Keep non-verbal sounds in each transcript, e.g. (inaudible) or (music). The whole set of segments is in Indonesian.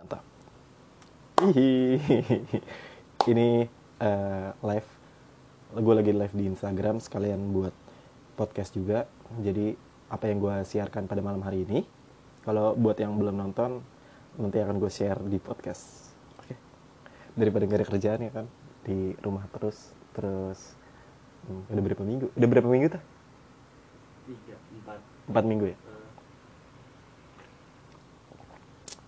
Mantap. Hihi. (laughs) Ini uh, live. Gue lagi live di Instagram sekalian buat podcast juga. Jadi apa yang gue siarkan pada malam hari ini, kalau buat yang belum nonton, nanti akan gue share di podcast. Oke. Daripada gak ada kerjaan ya kan, di rumah terus, terus hmm, udah berapa minggu? Udah berapa minggu tuh? tiga empat Empat minggu ya? Eh,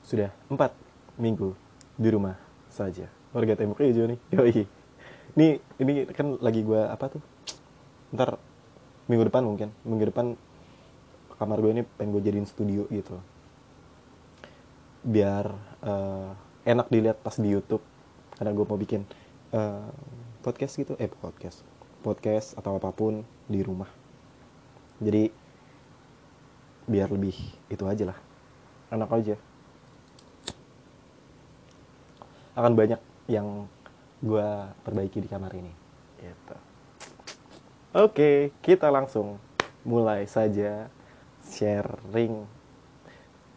Sudah empat minggu di rumah saja. Warga tembok hijau (laughs) nih. Yoi. Ini ini kan lagi gua apa tuh? Ntar minggu depan mungkin. Minggu depan kamar gue ini pengen gue jadiin studio gitu. Biar eh, enak dilihat pas di YouTube. Karena gue mau bikin eh, podcast gitu. Eh podcast. Podcast atau apa pun di rumah. Jadi biar lebih itu aja lah. Enak aja akan banyak yang gue perbaiki di kamar ini. Gitu. Oke, kita langsung mulai saja sharing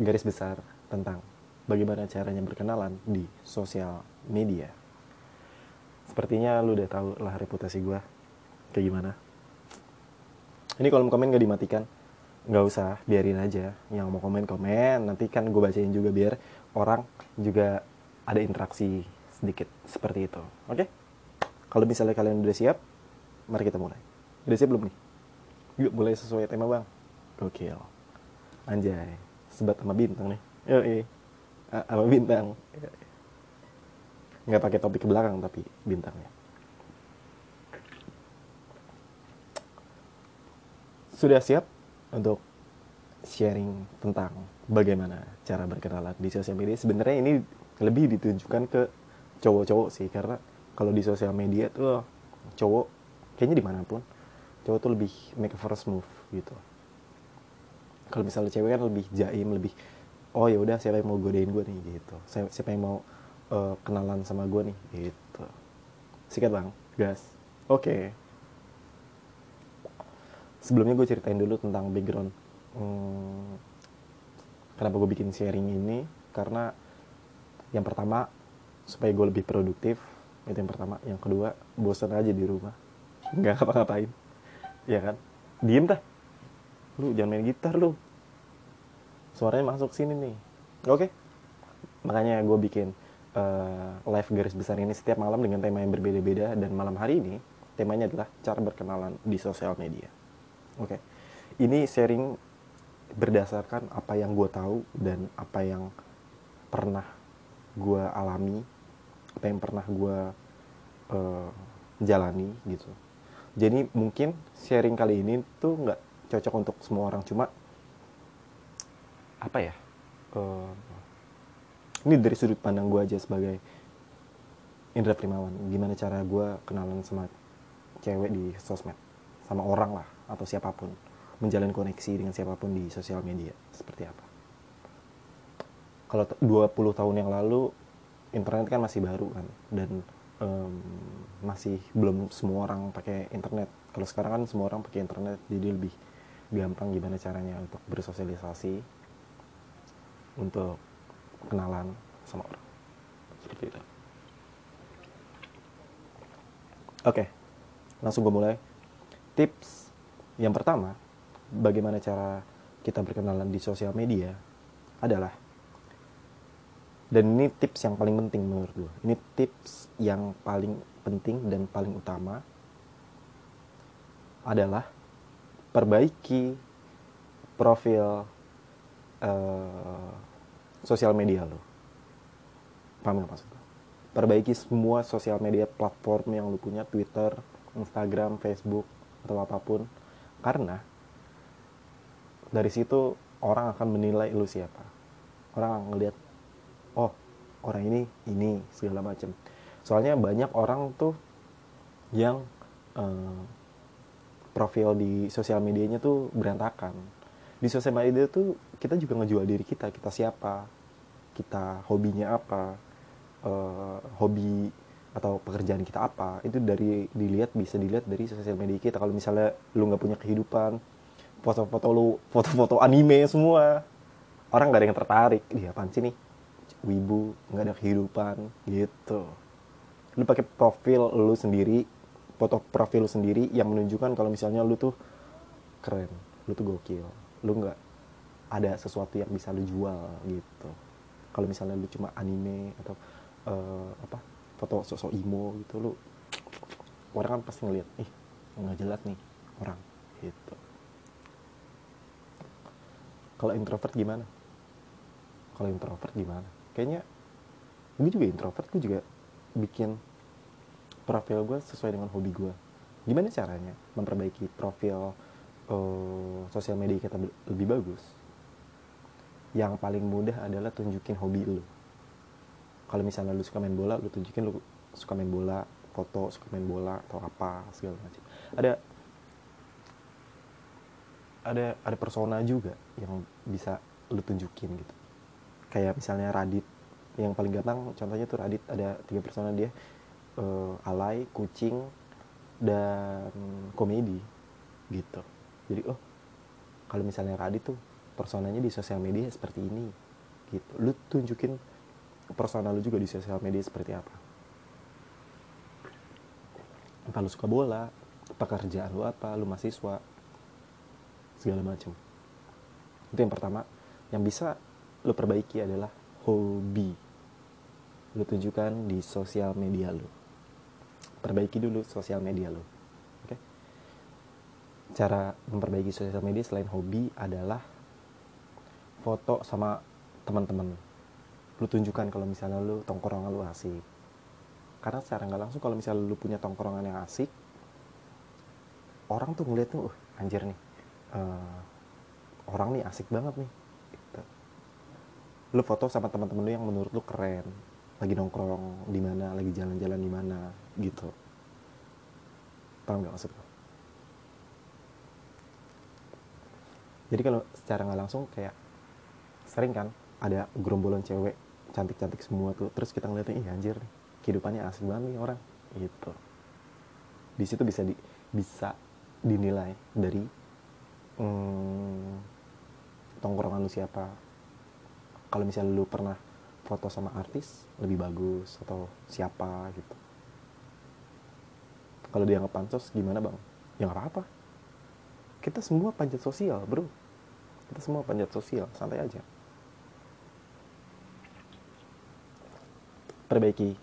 garis besar tentang bagaimana caranya berkenalan di sosial media. Sepertinya lu udah tahu lah reputasi gue kayak gimana. Ini kolom komen gak dimatikan, nggak usah biarin aja. Yang mau komen komen, nanti kan gue bacain juga biar orang juga ada interaksi sedikit seperti itu. Oke? Kalau misalnya kalian udah siap, mari kita mulai. Udah siap belum nih? Yuk mulai sesuai tema bang. Gokil. Anjay, sebat sama bintang nih. Yoi. A- Sama bintang. Nggak pakai topik ke belakang tapi bintangnya. Sudah siap untuk sharing tentang bagaimana cara berkenalan di sosial media? Sebenarnya ini lebih ditujukan ke cowok-cowok sih karena kalau di sosial media tuh cowok kayaknya di mana pun cowok tuh lebih make a first move gitu. Kalau misalnya cewek kan lebih jaim lebih oh ya udah siapa yang mau godain gue nih? gitu. Siapa yang mau eh, kenalan sama gue nih? gitu. Sikat bang. Gas. Oke. Sebelumnya gue ceritain dulu tentang background hmm, kenapa gue bikin sharing ini. Karena yang pertama supaya gue lebih produktif. Itu yang pertama. Yang kedua bosan aja di rumah. Nggak ngapa-ngapain. Ya kan? Diem dah. Lu jangan main gitar lu. Suaranya masuk sini nih. Oke. Makanya gue bikin eh, live garis besar ini setiap malam dengan tema yang berbeda-beda. Dan malam hari ini temanya adalah cara berkenalan di sosial media. Oke. Ini sharing berdasarkan apa yang gue tahu dan apa yang pernah gue alami apa yang pernah gue eh, jalani gitu. Jadi mungkin sharing kali ini tuh nggak cocok untuk semua orang cuma apa ya eh, ini dari sudut pandang gue aja sebagai Indra Primawan. Gimana cara gue kenalan sama cewek di sosmed? Sama orang lah atau siapa pun. Menjalin koneksi dengan siapa pun di sosial media. Seperti apa kalau t- 20 tahun yang lalu internet kan masih baru kan. Dan em, masih belum semua orang pakai internet. Kalau sekarang kan semua orang pakai internet jadi lebih gampang gimana caranya untuk bersosialisasi untuk kenalan sama orang. Seperti itu. Oke langsung gue mulai. Tips yang pertama bagaimana cara kita berkenalan di sosial media adalah dan ini tips yang paling penting menurut gue ini tips yang paling penting dan paling utama adalah perbaiki profil eh, sosial media lo. Paham gak maksud gue perbaiki semua sosial media platform yang lu punya Twitter Instagram Facebook atau apa pun. Karena dari situ orang akan menilai lu siapa. Orang oh orang ini ini segala macam. Soalnya banyak orang tuh yang eh, profil di sosial medianya tuh berantakan. Di sosial media tuh kita juga ngejual diri kita kita siapa kita hobinya apa eh, hobi atau pekerjaan kita apa. Itu dari dilihat bisa dilihat dari sosial media kita. Kalau misalnya lu nggak punya kehidupan foto-foto lu foto-foto anime semua orang gak ada yang tertarik. Dia apaan sih nih wibu nggak ada kehidupan gitu. Lu pakai profil lu sendiri foto profil lu sendiri yang menunjukkan kalau misalnya lu tuh keren lu tuh gokil. Lu nggak ada sesuatu yang bisa lu jual gitu. Kalau misalnya lu cuma anime atau eh, apa foto sosok emo gitu lu orang kan pasti ngeliat ih nggak jelas nih orang gitu. Kalau introvert gimana? Kalau introvert gimana kayaknya gue juga introvert gue juga bikin profil gue sesuai dengan hobi gue. Gimana caranya memperbaiki profil eh, sosial media kita lebih bagus? Yang paling mudah adalah tunjukin hobi lu. Kalau misalnya lu suka main bola lu tunjukin lu suka main bola foto suka main bola atau apa segala macam. Ada ada ada persona juga yang bisa lu tunjukin gitu kayak misalnya Radit yang paling gampang contohnya tuh Radit ada tiga persona dia. Eh, alay kucing dan komedi gitu. Jadi oh kalau misalnya Radit tuh personanya di sosial media seperti ini gitu. Lu tunjukin persona lu juga di sosial media seperti apa. Apa lu suka bola pekerjaan lu apa lu mahasiswa segala macam itu yang pertama. Yang bisa lu perbaiki adalah hobi. Lu tunjukkan di sosial media lu. Perbaiki dulu sosial media lu oke? Cara memperbaiki sosial media selain hobi adalah foto sama teman-teman. Lu tunjukkan kalau misalnya lu tongkrongan lu asik. Karena secara nggak langsung kalau misalnya lu punya tongkrongan yang asik orang tuh ngeliat tuh "Uh, anjir nih eh, orang nih asik banget nih. Lu foto sama teman-teman lu yang menurut lu keren. Lagi nongkrong di mana lagi jalan-jalan di mana gitu. Paham nggak maksud gue jadi kalau secara nggak langsung kayak sering kan ada gerombolan cewek cantik-cantik semua tuh terus kita ngeliatnya ih anjir nih kehidupannya asik banget nih orang gitu. Di situ bisa di bisa dinilai dari hmm, tongkrongan lu siapa kalau misalnya lu pernah foto sama artis lebih bagus atau siapa gitu. Kalau dianggap pansos gimana bang? Ya nggak apa-apa. Kita semua panjat sosial bro. Kita semua panjat sosial santai aja. Perbaiki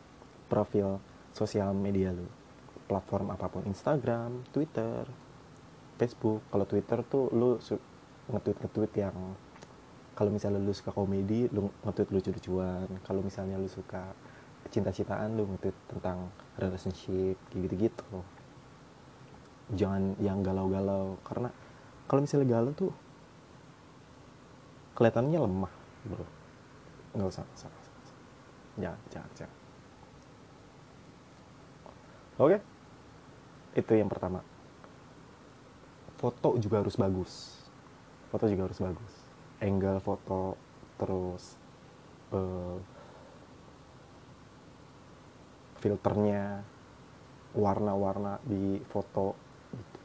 profil sosial media lu. Platform apa pun Instagram Twitter Facebook. Kalau Twitter tuh lu nge-tweet yang kalau misalnya lu suka komedi lu nge-tweet lucu-lucuan. Kalau misalnya lu suka cinta-cintaan lu nge-tweet tentang relationship gitu-gitu. Jangan yang galau-galau. Karena kalau misalnya galau tuh kelihatannya lemah bro. Nggak usah usah, usah, usah. jangan jangan jangan. Oke. Itu yang pertama. Foto juga harus bagus. Foto juga harus bagus angle foto terus eh, filternya warna-warna di foto gitu.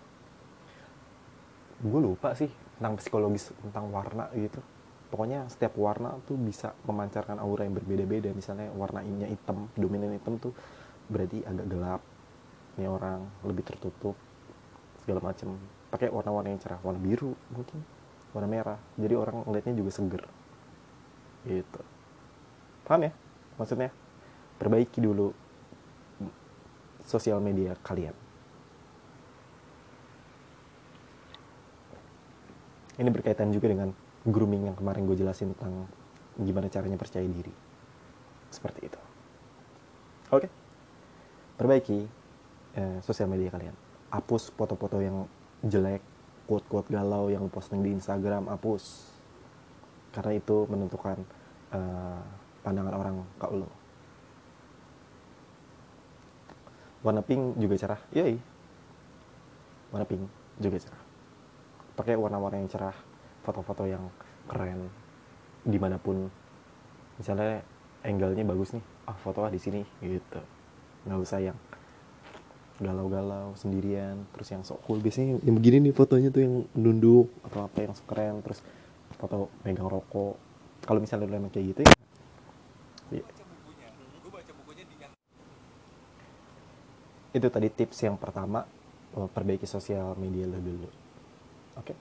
gue lupa sih tentang psikologis tentang warna gitu. Pokoknya setiap warna tuh bisa memancarkan aura yang berbeda-beda. Misalnya warna ininya hitam dominan hitam tuh berarti agak gelap ini orang lebih tertutup segala macam pakai warna-warna yang cerah warna biru mungkin warna merah. Jadi orang ngeliatnya juga seger. Gitu. Paham ya? Maksudnya perbaiki dulu sosial media kalian. Ini berkaitan juga dengan grooming yang kemarin gue jelasin tentang gimana caranya percaya diri. Seperti itu. Oke. Perbaiki eh, sosial media kalian. Hapus foto-foto yang jelek quote-quote galau yang lu posting di Instagram hapus. Karena itu menentukan eh, pandangan orang ke lo. Warna pink juga cerah. Yoi. Warna pink juga cerah. Pakai warna-warna yang cerah foto-foto yang keren di mana pun. Misalnya angle-nya bagus nih. Ah foto ah di sini gitu. Nggak usah yang galau-galau sendirian terus yang sok cool biasanya yang, yang begini nih fotonya tuh yang nunduk atau apa yang sok keren terus foto megang rokok kalau misalnya udah emang kayak gitu ya. Iya. itu tadi tips yang pertama eh, perbaiki sosial media lo dulu oke okay?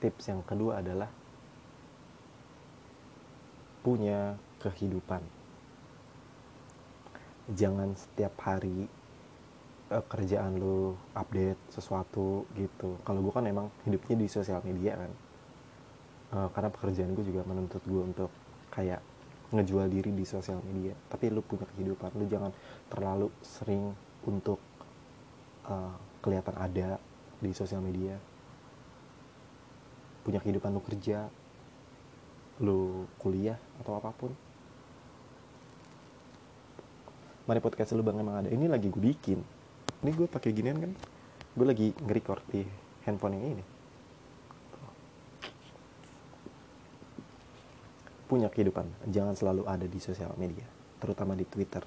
tips yang kedua adalah punya kehidupan jangan setiap hari eh, kerjaan lu update sesuatu gitu. Kalau gue kan emang hidupnya di sosial media kan. Eh, karena pekerjaan gue juga menuntut gue untuk kayak ngejual diri di sosial media. Tapi lu punya kehidupan lu jangan terlalu sering untuk eh, kelihatan ada di sosial media. Punya kehidupan lu kerja lu kuliah atau apa pun mari podcast lu bang emang ada. Ini lagi gue bikin. Ini gue pakai ginian kan? Gue lagi nge-record di handphone yang ini. Punya kehidupan. Jangan selalu ada di sosial media. Terutama di Twitter.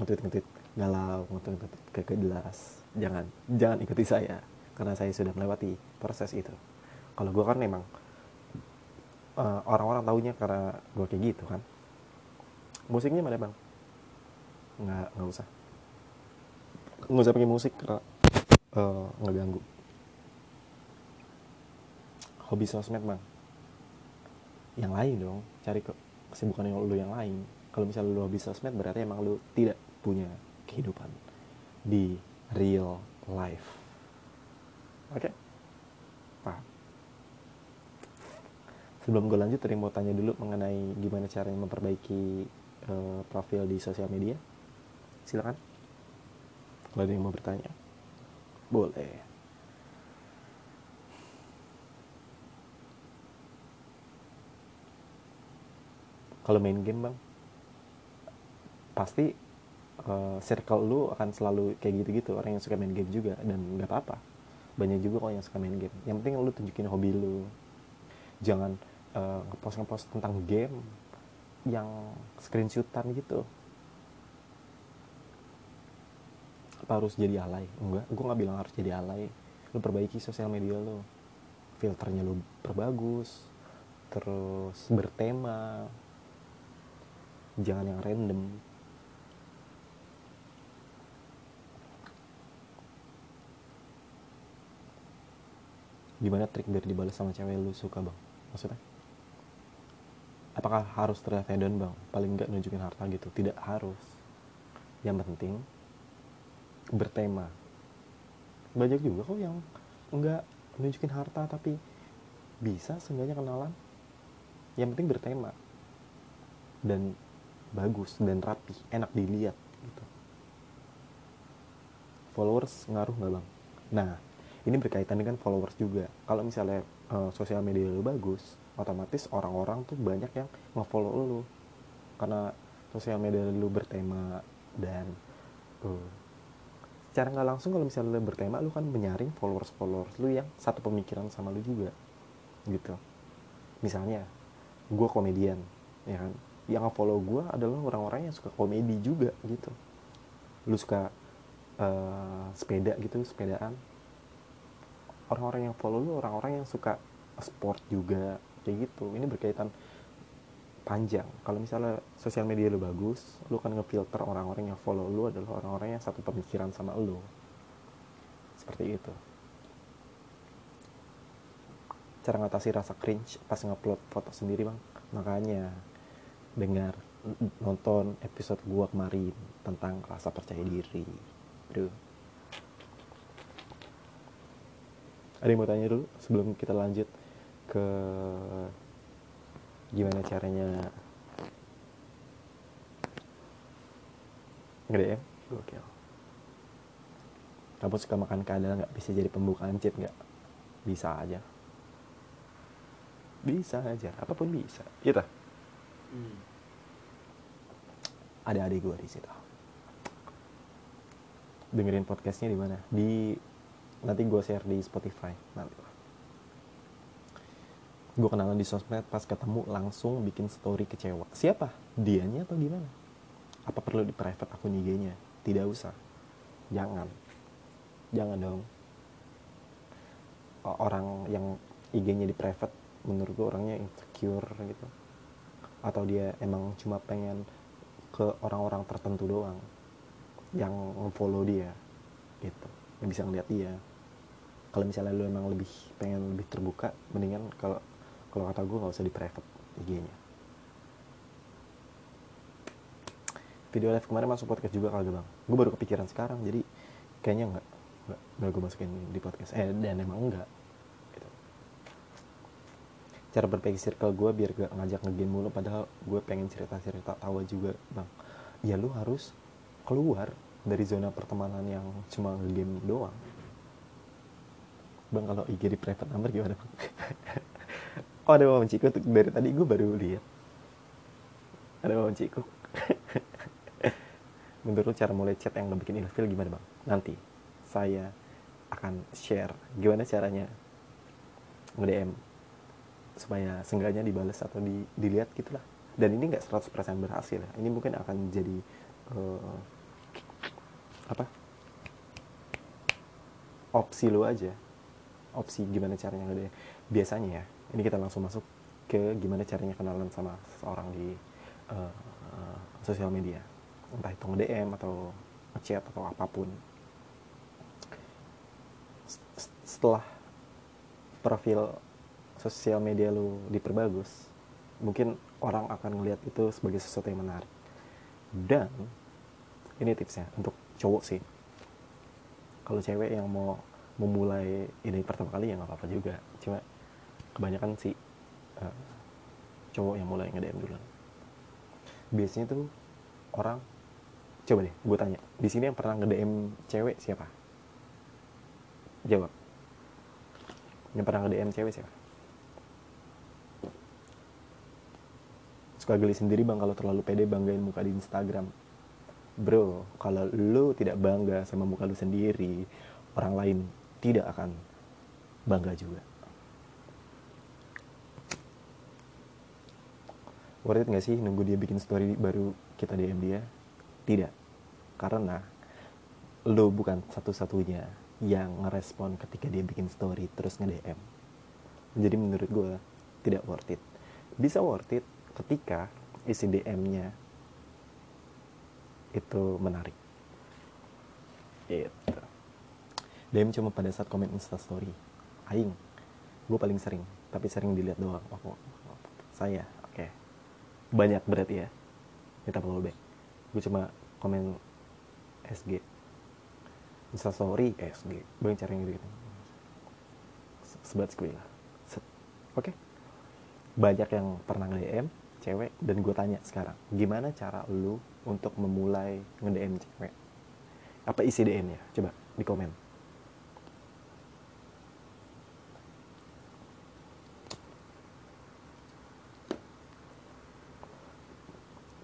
Nge-tweet nge-tweet. Galau. Nge-tweet nge-tweet. Ke jelas jangan. Jangan ikuti saya. Karena saya sudah melewati proses itu. Kalau gue kan memang eh, orang-orang taunya karena gue kayak gitu kan. Musiknya mana bang nggak nggak usah. Nggak usah pakai musik karena eh, ngeganggu hobi sosmed bang. Yang lain dong cari ke kesibukan yang lu yang lain. Kalau misalnya lu hobi sosmed berarti emang lu tidak punya kehidupan di real life. Oke? Paham? Sebelum gue lanjut tadi mau tanya dulu mengenai gimana caranya memperbaiki eh, profil di sosial media silakan. Kalau ada yang mau bertanya boleh. Kalau main game bang pasti eh, circle lu akan selalu kayak gitu-gitu. Orang yang suka main game juga dan nggak apa-apa. Banyak juga kok yang suka main game. Yang penting lu tunjukin hobi lu. Jangan eh, ngepost ngepost tentang game yang screenshotan gitu harus jadi alay? Enggak gue nggak bilang harus jadi alay. Lu perbaiki sosial media lu. Filternya lu perbagus terus bertema. Jangan yang random. Gimana trik biar dibalas sama cewek lu suka bang? Maksudnya? Apakah harus terlihat hedon bang? Paling nggak nunjukin harta gitu. Tidak harus. Yang penting bertema. Banyak juga kok yang nggak nunjukin harta tapi bisa seenggaknya kenalan. Yang penting bertema. Dan bagus dan rapi enak dilihat gitu. Followers ngaruh nggak bang? Nah ini berkaitan dengan followers juga. Kalau misalnya eh, sosial media lu bagus otomatis orang-orang tuh banyak yang nge-follow lu. Karena sosial media lu bertema dan eh, secara nggak langsung kalau misalnya lu bertema lu kan menyaring followers followers lu yang satu pemikiran sama lu juga gitu. Misalnya gue komedian ya kan? Yang follow gue adalah orang-orang yang suka komedi juga gitu. Lu suka eh, sepeda gitu sepedaan. Orang-orang yang follow lu orang-orang yang suka sport juga kayak gitu. Ini berkaitan panjang. Kalau misalnya sosial media lu bagus lu kan ngefilter orang-orang yang follow lu adalah orang-orang yang satu pemikiran sama lu. Seperti itu. Cara ngatasi rasa cringe pas ngupload foto sendiri bang. Makanya dengar nonton episode gua kemarin tentang rasa percaya diri bro. Ada yang mau tanya dulu sebelum kita lanjut ke gimana caranya? Nggak ya? Gokil. Kamu suka makan kadal nggak? Bisa jadi pembukaan chat nggak? Bisa aja. Bisa aja. Apa pun bisa. Gitu. Hmm. ada adik gue di situ. Dengerin podcastnya di mana? Di nanti gue share di Spotify nanti gue kenalan di sosmed pas ketemu langsung bikin story kecewa. Siapa? Dianya atau gimana? Apa perlu di private akun IG-nya tidak usah. Jangan. Jangan dong. Orang yang IG-nya di private menurut gue orangnya insecure gitu. Atau dia emang cuma pengen ke orang-orang tertentu doang yang follow dia gitu. Yang bisa ngeliat dia. Kalau misalnya lu emang lebih pengen lebih terbuka mendingan kalau kalau kata gue nggak usah di private IG-nya video live kemarin masuk podcast juga kagak bang gue baru kepikiran sekarang jadi kayaknya nggak nggak gue masukin di podcast. Eh dan emang enggak gitu. cara berpikir circle gue biar gak ngajak ngegame mulu padahal gue pengen cerita cerita tawa juga bang. Ya lu harus keluar dari zona pertemanan yang cuma ngegame doang. Bang kalau IG di private number gimana bang (laughs) oh ada wawan ciku tuh dari tadi gue baru lihat. Ada wawan ciku (laughs) menurut cara mulai chat yang bikin ilfil gimana bang? Nanti saya akan share gimana caranya nge-DM supaya seenggaknya dibales atau di, dilihat gitulah. Dan ini nggak 100% berhasil ya. ini mungkin akan jadi eh, apa? Opsi lu aja. Opsi gimana caranya nge biasanya ya ini kita langsung masuk ke gimana caranya kenalan sama seseorang di eh, eh, sosial media. Entah itu nge-DM atau ngechat atau apa pun. Setelah profil sosial media lu diperbagus mungkin orang akan ngelihat itu sebagai sesuatu yang menarik. Dan ini tipsnya untuk cowok sih. Kalau cewek yang mau memulai ini pertama kali ya nggak apa-apa juga. Cuma kebanyakan sih eh, cowok yang mulai nge-DM biasanya tuh orang coba deh gue tanya di sini yang pernah nge-DM cewek siapa? Jawab. Yang pernah nge-DM cewek siapa? Suka geli sendiri bang kalau terlalu pede banggain muka di Instagram. Bro kalau lu tidak bangga sama muka lu sendiri orang lain tidak akan bangga juga worth it gak sih nunggu dia bikin story baru kita DM dia tidak. Karena lu bukan satu-satunya yang ngerespon ketika dia bikin story terus nge-DM jadi menurut gue tidak worth it. Bisa worth it ketika isi DM-nya itu menarik. Itu DM cuma pada saat komen instastory aing gue paling sering tapi sering dilihat doang. Oh, saya banyak berarti ya kita follow back gue cuma komen SG instastory SG gue yang cari yang gitu, -gitu. sebat sekali lah oke? Banyak yang pernah nge-DM cewek dan gue tanya sekarang gimana cara lu untuk memulai nge-DM cewek? Apa isi DM-nya coba di komen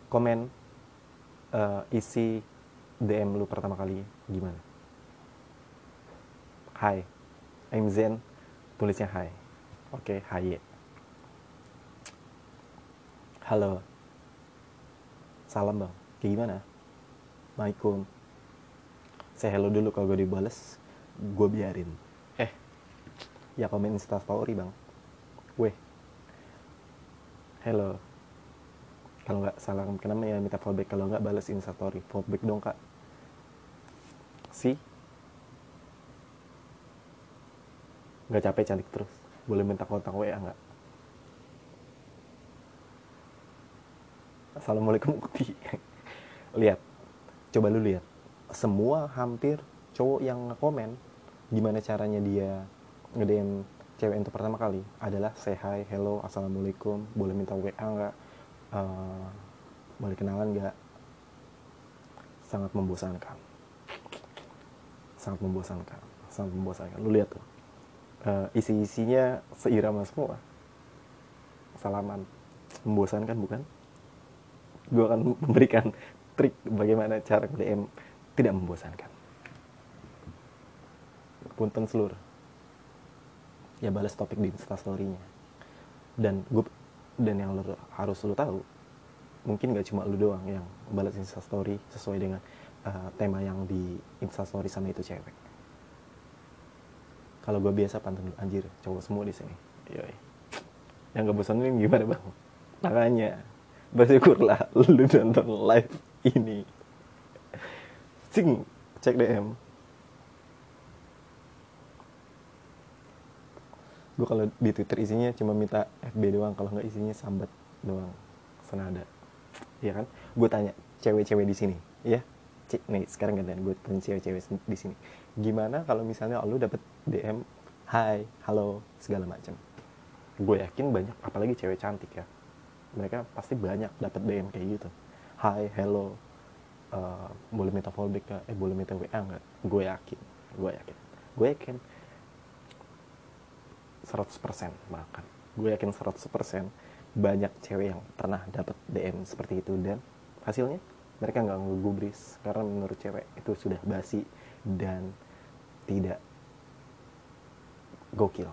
komen eh, isi DM lu pertama kali gimana? Hai I'm Zen. Tulisnya Hai oke Hai Halo. Salam bang. Kayak gimana? Waalaikum Saya hello dulu kalau gue dibales Gue biarin. Eh. Ya komen instastory bang. Weh. Hello Kalau nggak salam kenapa ya minta fallback. Kalau nggak balas instastory. Fallback dong kak. Si? Nggak capek cantik terus. Boleh minta kontak WA nggak? Assalamualaikum Ukti. (laughs) lihat, coba lu lihat. Semua hampir cowok yang komen gimana caranya dia nge-DM cewek untuk pertama kali adalah say hi, hello, assalamualaikum, boleh minta WA nggak, uh, boleh kenalan nggak, sangat membosankan, sangat membosankan, sangat membosankan. Lu lihat tuh, uh, isi-isinya seirama semua, salaman, membosankan bukan? gue akan (laughs) memberikan trik bagaimana cara DM tidak membosankan. Punten seluruh. Ya balas topik di instastory-nya. Dan gue dan yang lo, harus lo tahu, mungkin gak cuma lo doang yang balas instastory sesuai dengan uh, tema yang di instastory sama itu cewek. Kalau gue biasa pantun anjir, cowok semua di sini. Yoi. Yang gak bosanin gimana bang? Makanya bersyukurlah lu nonton live ini cing cek DM gue kalau di Twitter isinya cuma minta FB doang kalau nggak isinya sambat doang senada. Ya kan? Gue tanya cewek-cewek di sini? Ya Cik, nih sekarang gantian gue tanya cewek-cewek di sini. Gimana kalau misalnya lu dapet DM hai halo segala macam gue yakin banyak apalagi cewek cantik ya. Mereka pasti banyak dapet DM kayak gitu. Hai hello eh, boleh minta fallback gak? eh boleh minta WA nggak? Gue yakin gue yakin. Gue yakin 100% bahkan gue yakin 100% banyak cewek yang pernah dapat DM seperti itu. Dan hasilnya mereka nggak ngegubris karena menurut cewek itu sudah basi dan tidak gokil.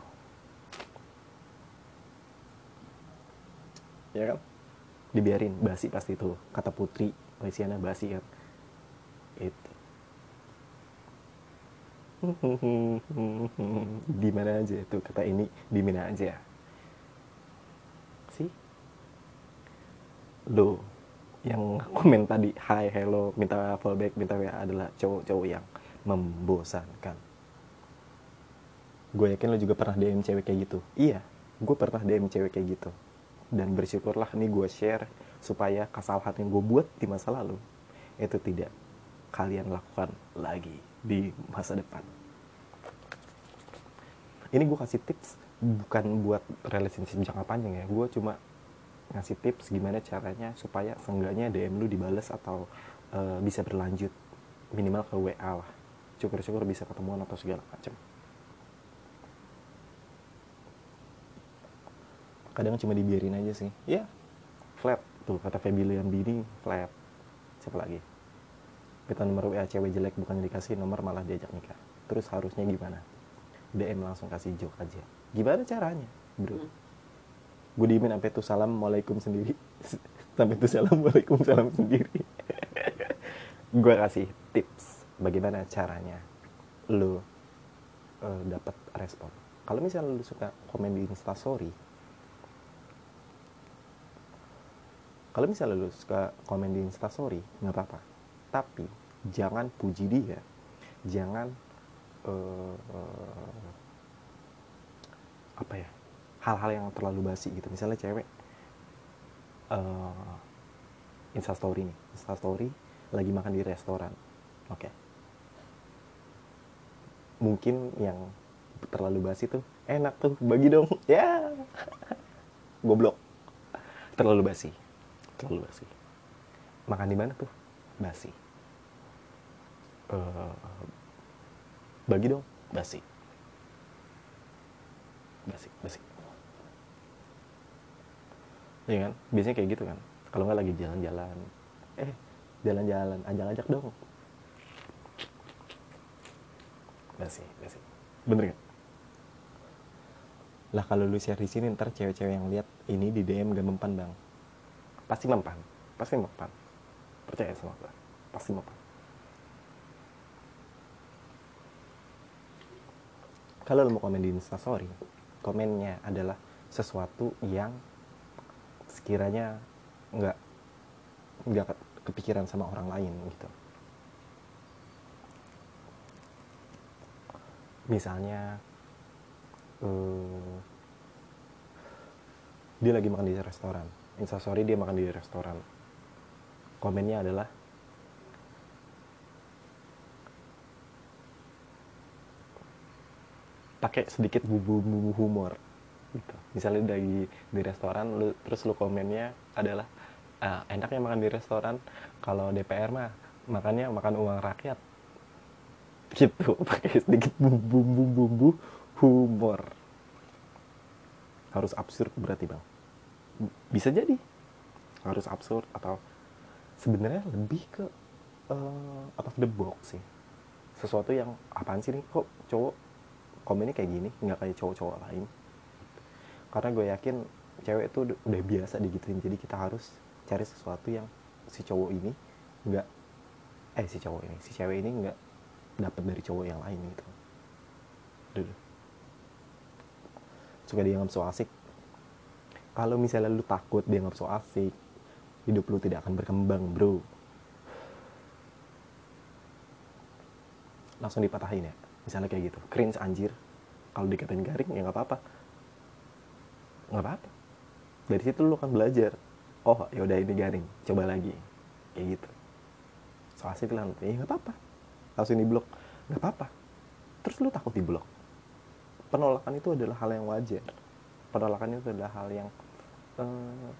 Ya kan? Dibiarin basi pasti itu. Kata Putri Lesiana basi kan. Itu. (laughs) Di mana aja tuh kata ini di mana aja sih lo yang komen tadi hi hello minta fallback minta WA adalah cowok-cowok yang membosankan. Gue yakin lo juga pernah DM cewek kayak gitu. Iya gue pernah DM cewek kayak gitu. Dan bersyukurlah nih gue share supaya kesalahan yang gue buat di masa lalu itu tidak kalian lakukan lagi di masa depan. Ini gue kasih tips bukan buat relationship jangka panjang ya. Gue cuma ngasih tips gimana caranya supaya seenggaknya DM lu dibales atau eh, bisa berlanjut minimal ke WA lah. Syukur-syukur bisa ketemuan atau segala macam kadang cuma dibiarin aja sih. Ya flat. Tuh kata Febilian Bini flat. Siapa lagi? Kita nomor WA cewek jelek bukan dikasih nomor malah diajak nikah. Terus harusnya gimana? DM langsung kasih joke aja. Gimana caranya bro gue diemin sampai tuh salam waalaikum sendiri. (laughs) Sampai tuh salam waalaikum salam sendiri. (laughs) Gue kasih tips bagaimana caranya lo eh, dapat respon. Kalau misalnya lo suka komen di instastory kalau misalnya lo suka komen di instastory nggak apa-apa. Tapi jangan puji dia. Jangan eh, eh, apa ya hal-hal yang terlalu basi gitu. Misalnya cewek eh instastory nih. Instastory lagi makan di restoran. Oke. Mungkin yang terlalu basi tuh enak tuh bagi dong. (laughs) Ya. Goblok. Terlalu basi. Terlalu basi. Makan di mana tuh? Basi. Eh, bagi dong. Basi. Basi basi Iya kan? Biasanya kayak gitu kan. Kalau nggak lagi jalan-jalan. Eh jalan-jalan ajak-ajak dong. Basi basi bener nggak? Lah kalau lu share di sini ntar cewek-cewek yang lihat ini di DM gak mempan bang. Pasti mempan. Pasti mempan. Percaya sama gue pasti mempan. Kalau lu mau komen di instastory komennya adalah sesuatu yang sekiranya nggak nggak ke- kepikiran sama orang lain gitu. Misalnya eh, dia lagi makan di restoran. Instastory dia makan di restoran. Komennya adalah pakai sedikit bumbu-bumbu humor gitu. Misalnya dari di restoran lu terus lu komennya adalah "Ah, enaknya makan di restoran kalau DPR mah makannya makan uang rakyat. Gitu, (laughs) pakai sedikit bumbu-bumbu humor. Harus absurd berarti, Bang. Bisa jadi harus absurd atau sebenarnya lebih ke eh, out of the box sih. Sesuatu yang apaan sih nih kok cowok komennya kayak gini nggak kayak cowok-cowok lain karena gue yakin cewek itu udah- biasa digituin. Jadi kita harus cari sesuatu yang si cowok ini nggak eh si cowok ini si cewek ini nggak dapat dari cowok yang lain gitu. Duh. suka dianggap so asik. Kalau misalnya lu takut dianggap so asik hidup lu tidak akan berkembang bro. Langsung dipatahin ya. Misalnya kayak gitu. Cringe anjir. Kalau dikatain garing ya nggak apa-apa nggak apa-apa. Dari situ lu kan belajar oh yaudah ini garing coba lagi. Kayak gitu. So asik lah ya nggak apa-apa. Langsung di blok. Nggak apa-apa. Terus lu takut di blok? Penolakan itu adalah hal yang wajar. Penolakan itu adalah hal yang eh,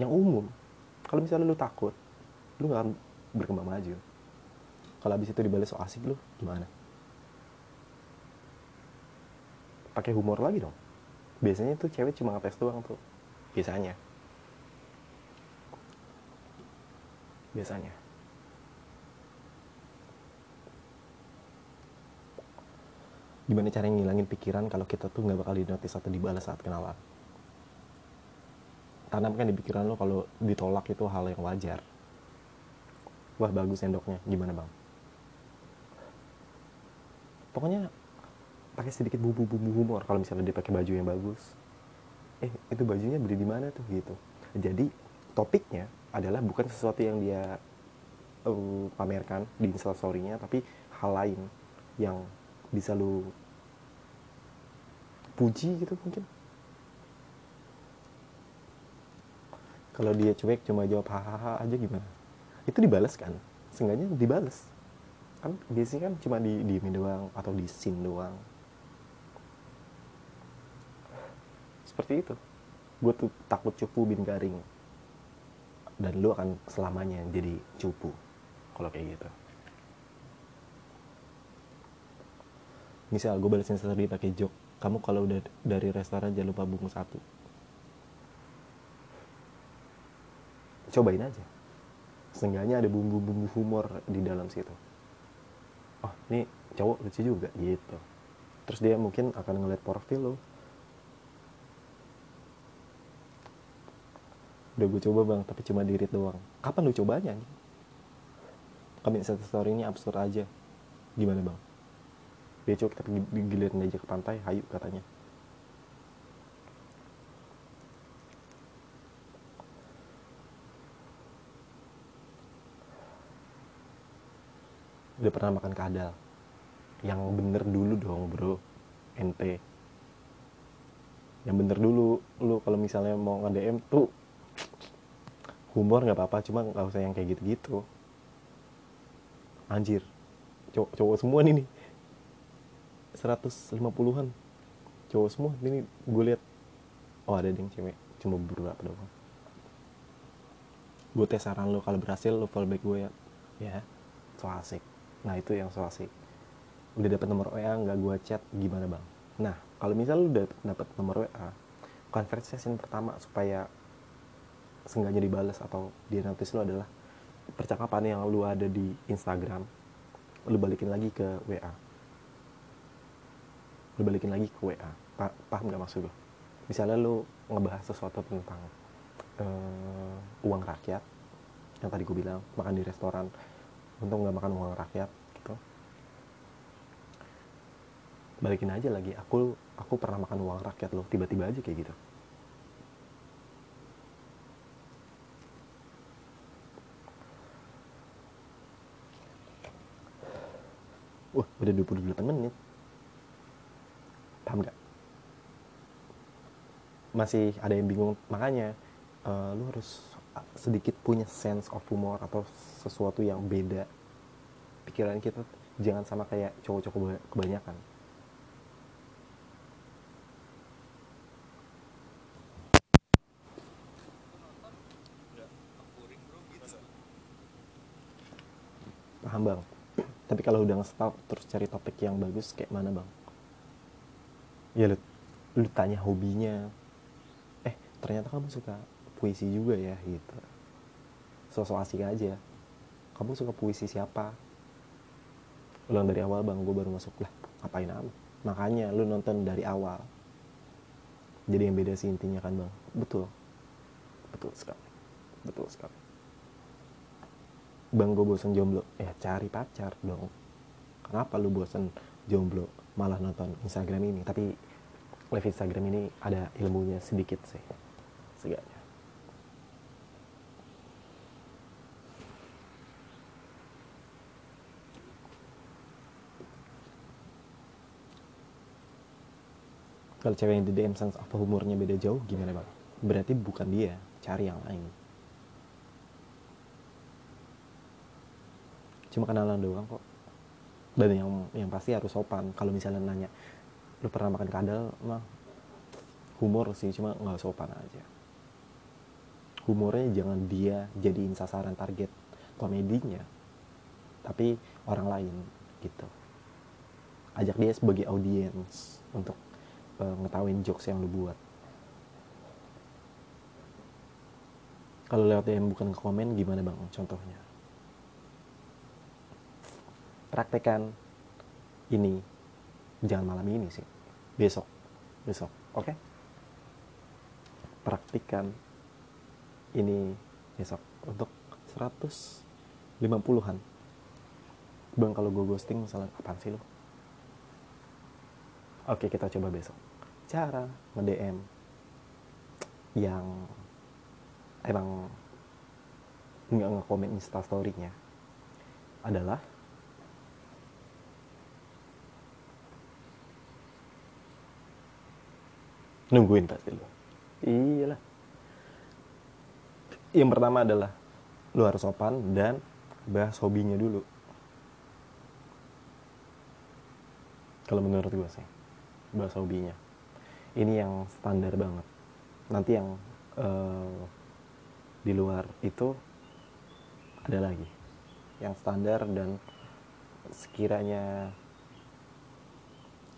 yang umum. Kalau misalnya lu takut lu nggak akan berkembang maju. Kalau habis itu dibalas so asik lu gimana pakai humor lagi dong. Biasanya tuh cewek cuma ngetes doang tuh. Biasanya. Biasanya. Gimana cara ngilangin pikiran kalau kita tuh nggak bakal di notice atau dibalas saat kenalan? Tanamkan di pikiran lo kalau ditolak itu hal yang wajar. Wah bagus sendoknya gimana bang? Pokoknya pakai sedikit bumbu-bumbu humor kalau misalnya dia pakai baju yang bagus. Eh itu bajunya beli di mana tuh gitu. Jadi topiknya adalah bukan sesuatu yang dia uh, pamerkan di instastorynya tapi hal lain yang bisa lu puji gitu mungkin. Kalau dia cuek cuma jawab hahaha aja gimana? Itu dibalas kan? Seenggaknya dibalas kan biasanya kan cuma di diemin doang atau di scene doang seperti itu. Gue tuh takut cupu bin garing. Dan lu akan selamanya jadi cupu kalau kayak gitu. Misal gue balesin story pakai joke kamu kalau udah dari restoran jangan lupa bungkus satu. Cobain aja. Seenggaknya ada bumbu-bumbu humor di dalam situ. Oh ini cowok lucu juga gitu. Terus dia mungkin akan ngeliat profil lo udah gue coba bang tapi cuma di read doang. Kapan lu cobanya nih kami story ini absurd aja. Gimana bang? Coba kita pergi giliran aja ke pantai hayu katanya. Udah pernah makan kadal. Yang bener dulu dong bro. Ente. Yang bener dulu. Lu kalau misalnya mau nge DM tuh humor nggak apa-apa cuma nggak usah yang kayak gitu-gitu. Anjir. Cowok cowok semua nih nih. 150-an cowok semua. Ini gue lihat. Oh ada yang cewek cuma beberapa doang. Gue tes saran lo kalau berhasil lo follow back gue ya. Ya so asik. Nah itu yang so asik. Udah dapet nomor WA nggak gue chat gimana bang? Nah kalau misal lu udah dapet nomor WA conversation pertama supaya sengaja dibales atau dia notice lu adalah percakapan yang lu ada di Instagram lu balikin lagi ke WA lu balikin lagi ke WA pa paham gak maksud gue misalnya lu ngebahas sesuatu tentang uh, uang rakyat yang tadi gue bilang makan di restoran untung nggak makan uang rakyat gitu. Balikin aja lagi aku aku pernah makan uang rakyat loh tiba-tiba aja kayak gitu Wah, udah 28 menit. Paham gak? Masih ada yang bingung, makanya uh, lu harus sedikit punya sense of humor atau sesuatu yang beda. Pikiran kita jangan sama kayak cowok-cowok kebanyakan. Paham bang? Tapi kalau udah nge-stop terus cari topik yang bagus kayak mana bang? Ya lu, lu tanya hobinya. Eh ternyata kamu suka puisi juga ya gitu. Sosok asik aja. Kamu suka puisi siapa? Ulang dari awal bang, gue baru masuk lah. Ngapain amat? Makanya lu nonton dari awal. Jadi yang beda sih intinya kan bang. Betul. Betul sekali. Betul sekali bang gue bosan jomblo. Ya cari pacar dong. Kenapa lu bosan jomblo malah nonton Instagram ini? Tapi live Instagram ini ada ilmunya sedikit sih segalanya. kalau cewek yang di DM sense apa humornya beda jauh? Gimana bang? Berarti bukan dia cari yang lain. Cuma kenalan doang kok. Dan yang yang pasti harus sopan. Kalau misalnya nanya lu pernah makan kadal? Mah humor sih cuma nggak sopan aja. Humornya jangan dia jadiin sasaran target komedinya tapi orang lain gitu. Ajak dia sebagai audiens untuk uh, ngetawain jokes yang lu buat. Kalau lewat DM bukan komen gimana bang contohnya praktekan ini. Jangan malam ini sih. Besok. Besok. Oke? Okay? praktikan ini besok. Untuk 150-an bang kalau gue ghosting misalnya apaan sih lo oke kita coba besok. Cara nge-DM yang emang nggak nge-komen instastory-nya adalah nungguin pasti lo iyalah. Yang pertama adalah lu harus sopan dan bahas hobinya dulu. Kalau menurut gue sih bahas hobinya. Ini yang standar banget. Nanti yang uh, di luar itu ada lagi. Yang standar dan sekiranya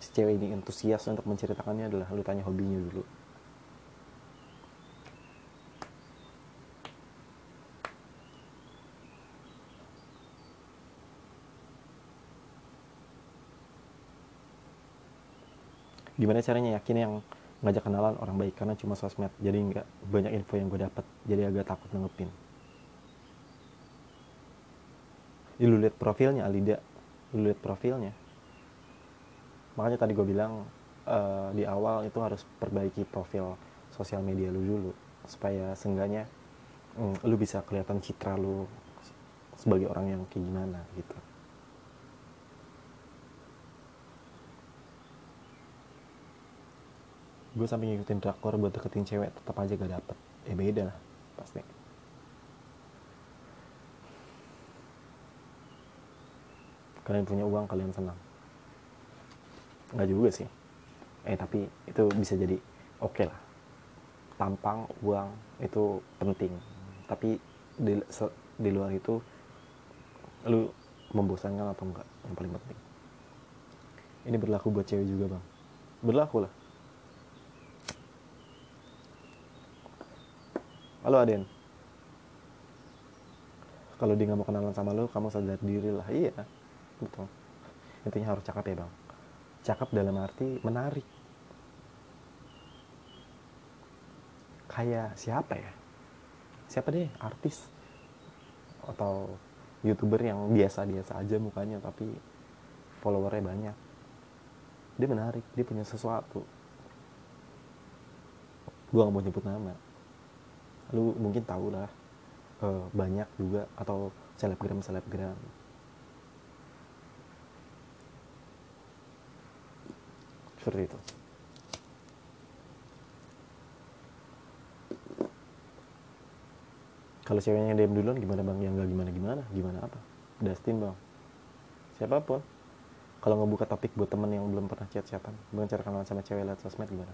si cewek ini antusias untuk menceritakannya adalah lu tanya hobinya dulu. Gimana caranya yakin yang ngajak kenalan orang baik? Karena cuma sosmed jadi nggak banyak info yang gue dapat jadi agak takut nanggepin. Ih, lu lihat profilnya Alida. Lu lihat profilnya makanya tadi gue bilang uh, di awal itu harus perbaiki profil sosial media lu dulu supaya seenggaknya mm, lu bisa kelihatan citra lu sebagai orang yang kayak gimana gitu. Gue sampai ngikutin drakor buat deketin cewek tetap aja gak dapet. Ya beda lah pasti. Kalian punya uang kalian senang nggak juga sih. Eh tapi itu bisa jadi oke okay lah. Tampang uang itu penting. Tapi di, di luar itu lu membosankan atau enggak yang paling penting. Ini berlaku buat cewek juga bang. Berlaku lah. Halo Aden. Kalau dia nggak mau kenalan sama lo kamu sadar diri lah. Iya betul. Intinya harus cakep ya bang cakep dalam arti menarik. Kayak siapa ya? Siapa deh? Artis? Atau youtuber yang biasa-biasa aja mukanya tapi followernya banyak. Dia menarik dia punya sesuatu. Gue gak mau nyebut nama. Lu mungkin tahu lah uh, banyak juga atau selebgram selebgram seperti itu. Kalau ceweknya DM duluan gimana bang? Yang nggak gimana gimana? Gimana apa? Dustin bang. Siapa pun. Kalau ngebuka topik buat temen yang belum pernah chat chatan bukan cara kenalan sama cewek lewat sosmed gimana?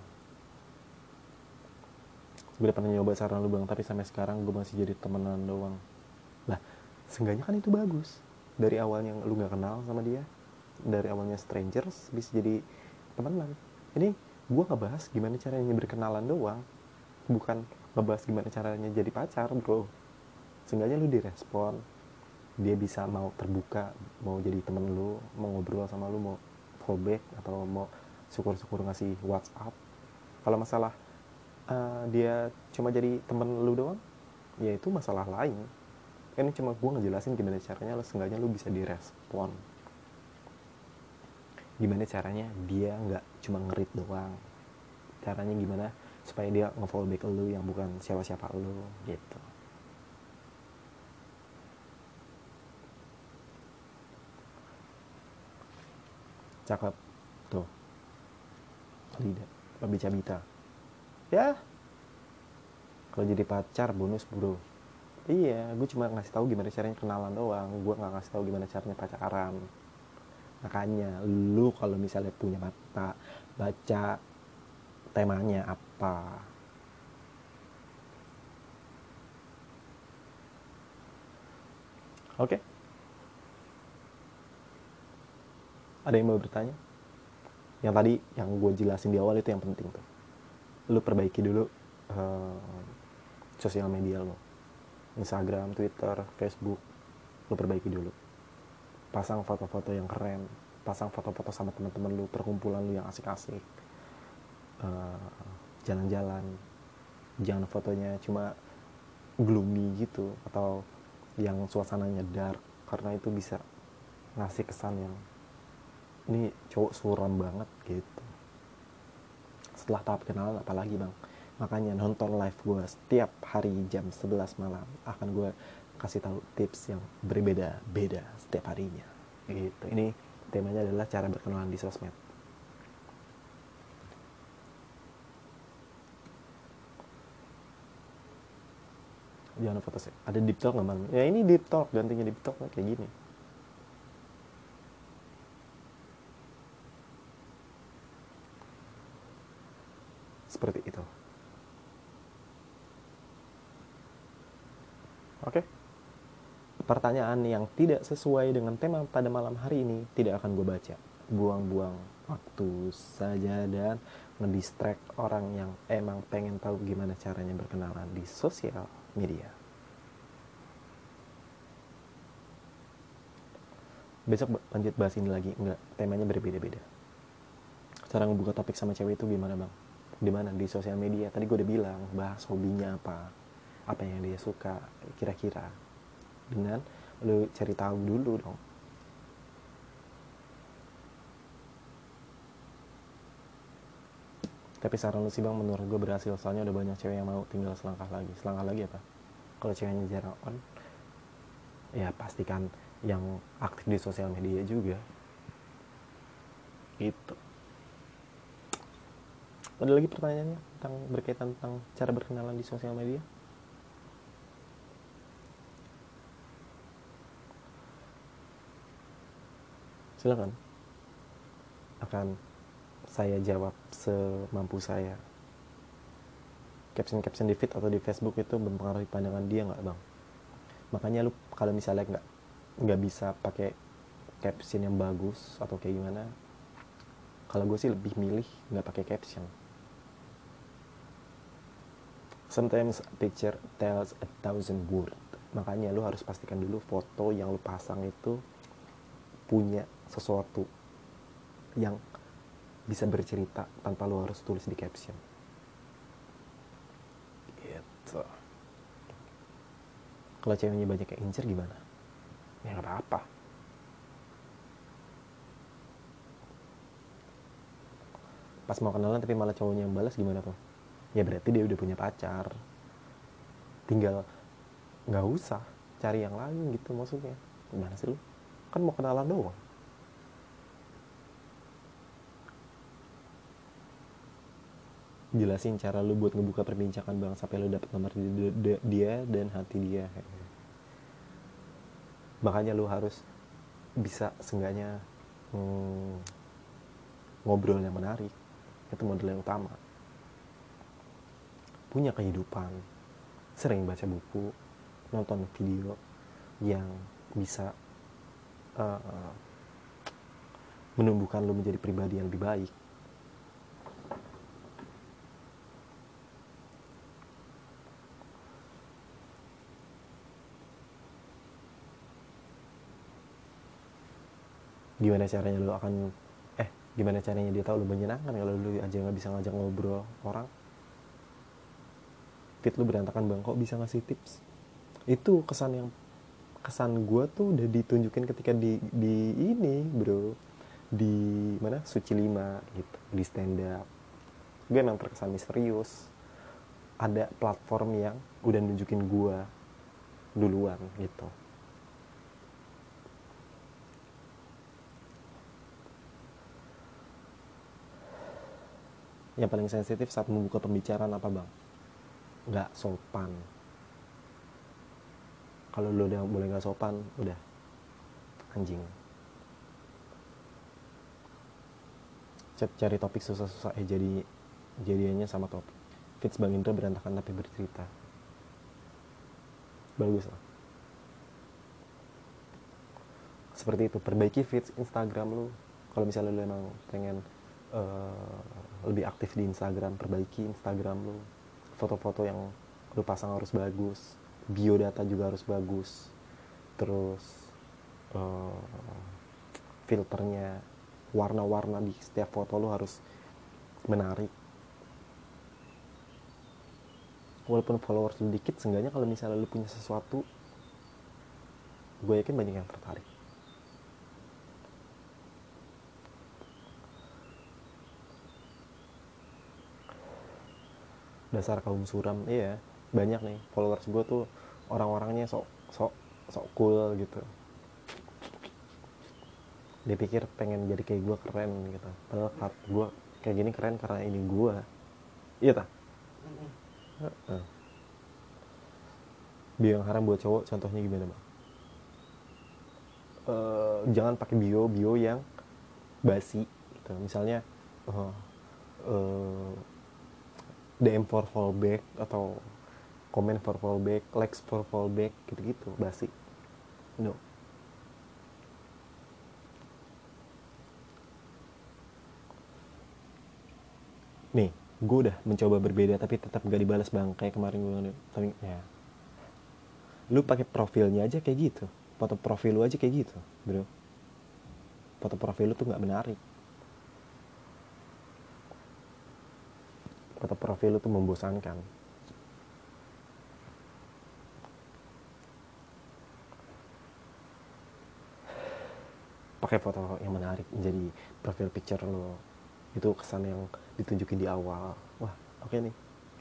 Gue udah pernah nyoba saran lu bang tapi sampai sekarang gue masih jadi temenan doang. Lah seenggaknya kan itu bagus. Dari awalnya lu nggak kenal sama dia dari awalnya strangers bisa jadi temenan ini gue nggak bahas gimana caranya berkenalan doang bukan ngebahas gimana caranya jadi pacar bro. Seenggaknya lu direspon dia bisa mau terbuka mau jadi temen lu mau ngobrol sama lu mau fallback atau mau syukur-syukur ngasih WhatsApp. Kalau masalah uh, dia cuma jadi temen lu doang ya itu masalah lain. Ini cuma gue ngejelasin gimana caranya seenggaknya lu bisa direspon gimana caranya dia nggak cuma ngerit doang? Caranya gimana supaya dia nge-follow back lu yang bukan siapa-siapa lu gitu. Cakep. Tuh. Lidah babi cabita. Ya. Kalau jadi pacar bonus bro. Iya gue cuma ngasih tahu gimana caranya kenalan doang. Gue nggak ngasih tahu gimana caranya pacaran makanya lu kalau misalnya punya mata baca temanya apa? Oke? Ada yang mau bertanya? Yang tadi yang gue jelasin di awal itu yang penting tuh. Lu perbaiki dulu uh, sosial media lo Instagram, Twitter, Facebook lu perbaiki dulu pasang foto-foto yang keren. Pasang foto-foto sama teman-teman lu perkumpulan lu yang asik-asik. Uh, jalan-jalan. Jangan fotonya cuma gloomy gitu atau yang suasananya dark karena itu bisa ngasih kesan yang ini cowok suram banget gitu. Setelah tahap kenalan apalagi bang? Makanya nonton live gue setiap hari jam 11 malam akan gue kasih tahu tips yang berbeda-beda setiap harinya. Gitu. Ini temanya adalah cara berkenalan di sosmed. Jangan foto sih. Ada deep talk nggak malam ya ini deep talk. Gantinya deep talk kayak gini. Seperti itu. Oke pertanyaan yang tidak sesuai dengan tema pada malam hari ini tidak akan gue baca buang-buang waktu saja dan ngedistract orang yang emang pengen tahu gimana caranya berkenalan di sosial media. Besok lanjut bahas ini lagi, enggak, temanya berbeda-beda. Cara ngebuka topik sama cewek itu gimana bang? Di mana? Di sosial media. Tadi gue udah bilang, bahas hobinya apa, apa yang dia suka, kira-kira. Dengan lu cari tahu dulu dong. Tapi saran lu sih bang, menurut gue berhasil. Soalnya udah banyak cewek yang mau tinggal selangkah lagi. Selangkah lagi apa? Kalau ceweknya jarang on, ya pastikan yang aktif di sosial media juga. Gitu. Ada lagi pertanyaannya tentang berkaitan tentang cara berkenalan di sosial media? Silakan. Akan saya jawab semampu saya. Caption-caption di feed atau di Facebook itu mempengaruhi pandangan dia nggak bang? Makanya lu kalau misalnya nggak nggak bisa pakai caption yang bagus atau kayak gimana, kalau gue sih lebih milih nggak pakai caption. Sometimes a picture tells a thousand words. Makanya lu harus pastikan dulu foto yang lu pasang itu punya sesuatu yang bisa bercerita tanpa lo harus tulis di caption. Gitu. Kalau ceweknya banyak yang incer gimana? Ya nggak apa-apa. Pas mau kenalan tapi malah cowoknya yang balas gimana tuh? Ya berarti dia udah punya pacar. Tinggal nggak usah cari yang lain gitu maksudnya. Gimana sih lu? Kan mau kenalan doang. Jelasin cara lu buat ngebuka perbincangan bang sampai lu dapet nomor dia dan hati dia. Makanya lu harus bisa seenggaknya hmm, ngobrol yang menarik. Itu model yang utama. Punya kehidupan. Sering baca buku nonton video yang bisa uh, menumbuhkan lu menjadi pribadi yang lebih baik gimana caranya lu akan eh gimana caranya dia tahu lu menyenangkan kalau lu aja nggak bisa ngajak ngobrol orang? Fit lu berantakan bang kok bisa ngasih tips? Itu kesan yang kesan gue tuh udah ditunjukin ketika di di ini bro. Di mana? Suci lima gitu. Di stand up gue emang terkesan misterius. Ada platform yang udah nunjukin gue duluan gitu yang paling sensitif saat membuka pembicaraan apa bang? Nggak sopan. Kalau lo udah boleh nggak sopan udah. Anjing. Cari topik susah-susah. Eh jadi jadiannya sama topik Fits Bang Indra berantakan tapi bercerita. Bagus lah. Seperti itu. Perbaiki feeds Instagram lu. Kalau misalnya lu emang pengen eh, lebih aktif di Instagram perbaiki Instagram lu. Foto-foto yang lu pasang harus bagus biodata juga harus bagus. Terus eh, filternya warna-warna di setiap foto lu harus menarik. Walaupun followers lu dikit seenggaknya kalau misalnya lu punya sesuatu gue yakin banyak yang tertarik dasar kaum suram. Iya banyak nih followers gue tuh orang-orangnya sok sok sok cool gitu. Dia pikir pengen jadi kayak gue keren gitu. Padahal gue kayak gini keren karena ini gue iya tak Heeh. bio yang haram buat cowok contohnya gimana bang? Eh, jangan pakai bio bio yang basi gitu. Misalnya eh, eh, DM for fallback atau komen for fallback, likes for fallback gitu-gitu basi. No. Nih, gue udah mencoba berbeda tapi tetap gak dibalas bang kayak kemarin gue tapi ya. Lu pakai profilnya aja kayak gitu. Foto profil lu aja kayak gitu bro. Foto profil lu tuh nggak menarik profil lu tuh membosankan. Pakai foto yang menarik jadi profil picture lo itu kesan yang ditunjukin di awal. Wah oke nih.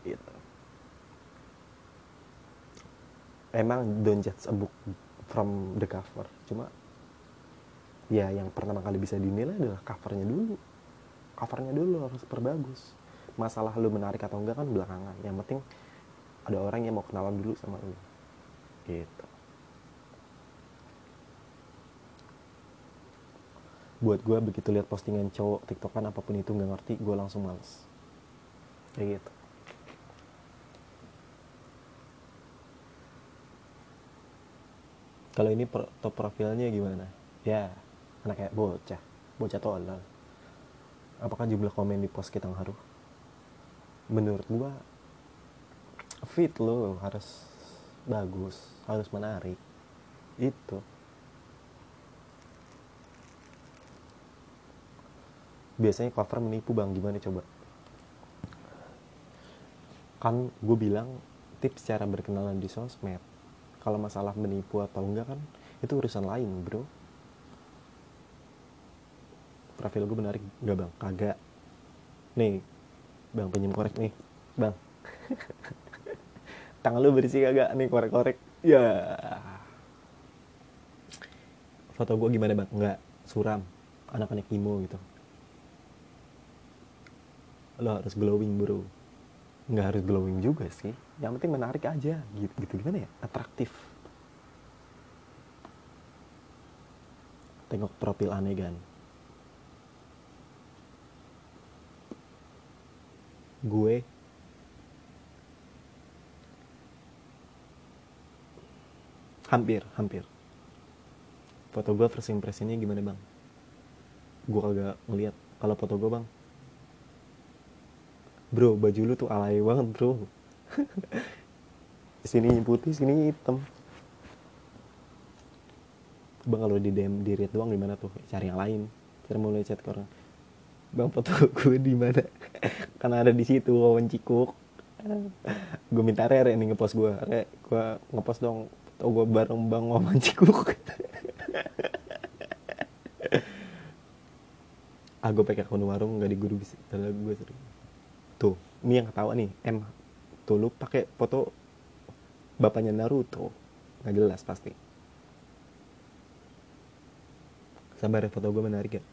Gitu. Emang don't judge a book from the cover. Cuma ya yang pertama kali bisa dinilai adalah covernya dulu. Covernya dulu harus perbagus masalah lu menarik atau enggak kan belakangan. Yang penting ada orang yang mau kenalan dulu sama lu. Gitu. Buat gue begitu lihat postingan cowok tiktokan apa pun itu nggak ngerti gue langsung males. Kayak gitu. Kalau ini top profilnya gimana? Ya anak kayak bocah. Bocah tolol. Apakah jumlah komen di post kita ngaruh menurut gua fit lo harus bagus harus menarik. Itu. Biasanya cover menipu bang. Gimana coba? Kan gue bilang tips cara berkenalan di sosmed kalau masalah menipu atau enggak kan itu urusan lain bro. Profil gue menarik enggak bang? Kagak. Nih bang pinjam korek nih. Bang. (laughs) Tangan lu bersih kagak nih korek-korek? Ya. Foto gue gimana bang? Enggak suram. Anak-anak emo gitu. Lo harus glowing bro. Nggak harus glowing juga sih. Yang penting menarik aja. Gitu gitu. Gimana ya? Atraktif. Tengok profil anegan gue. Hampir hampir. Foto gue first impressionnya gimana bang? Gue kagak ngeliat. Kalau foto gue bang? Bro baju lu tuh alay banget bro. (laughs) Sini putih sini hitam. Bang kalau di DM di read doang gimana tuh? Cari yang lain. Cari mulai chat ke orang bang foto gue di mana? (laughs) Karena ada di situ wawan cikuk. Gue minta rere nih ngepost gue. Re gue ngepost dong foto gue bareng bang wawan cikuk. (laughs) Ah gue pakai akun warung nggak di guru bisa. Gue sering. Tuh ini yang ketawa nih. M tuh lu pakai foto bapaknya Naruto. Nggak jelas pasti. Sabar ya foto gue menarik ya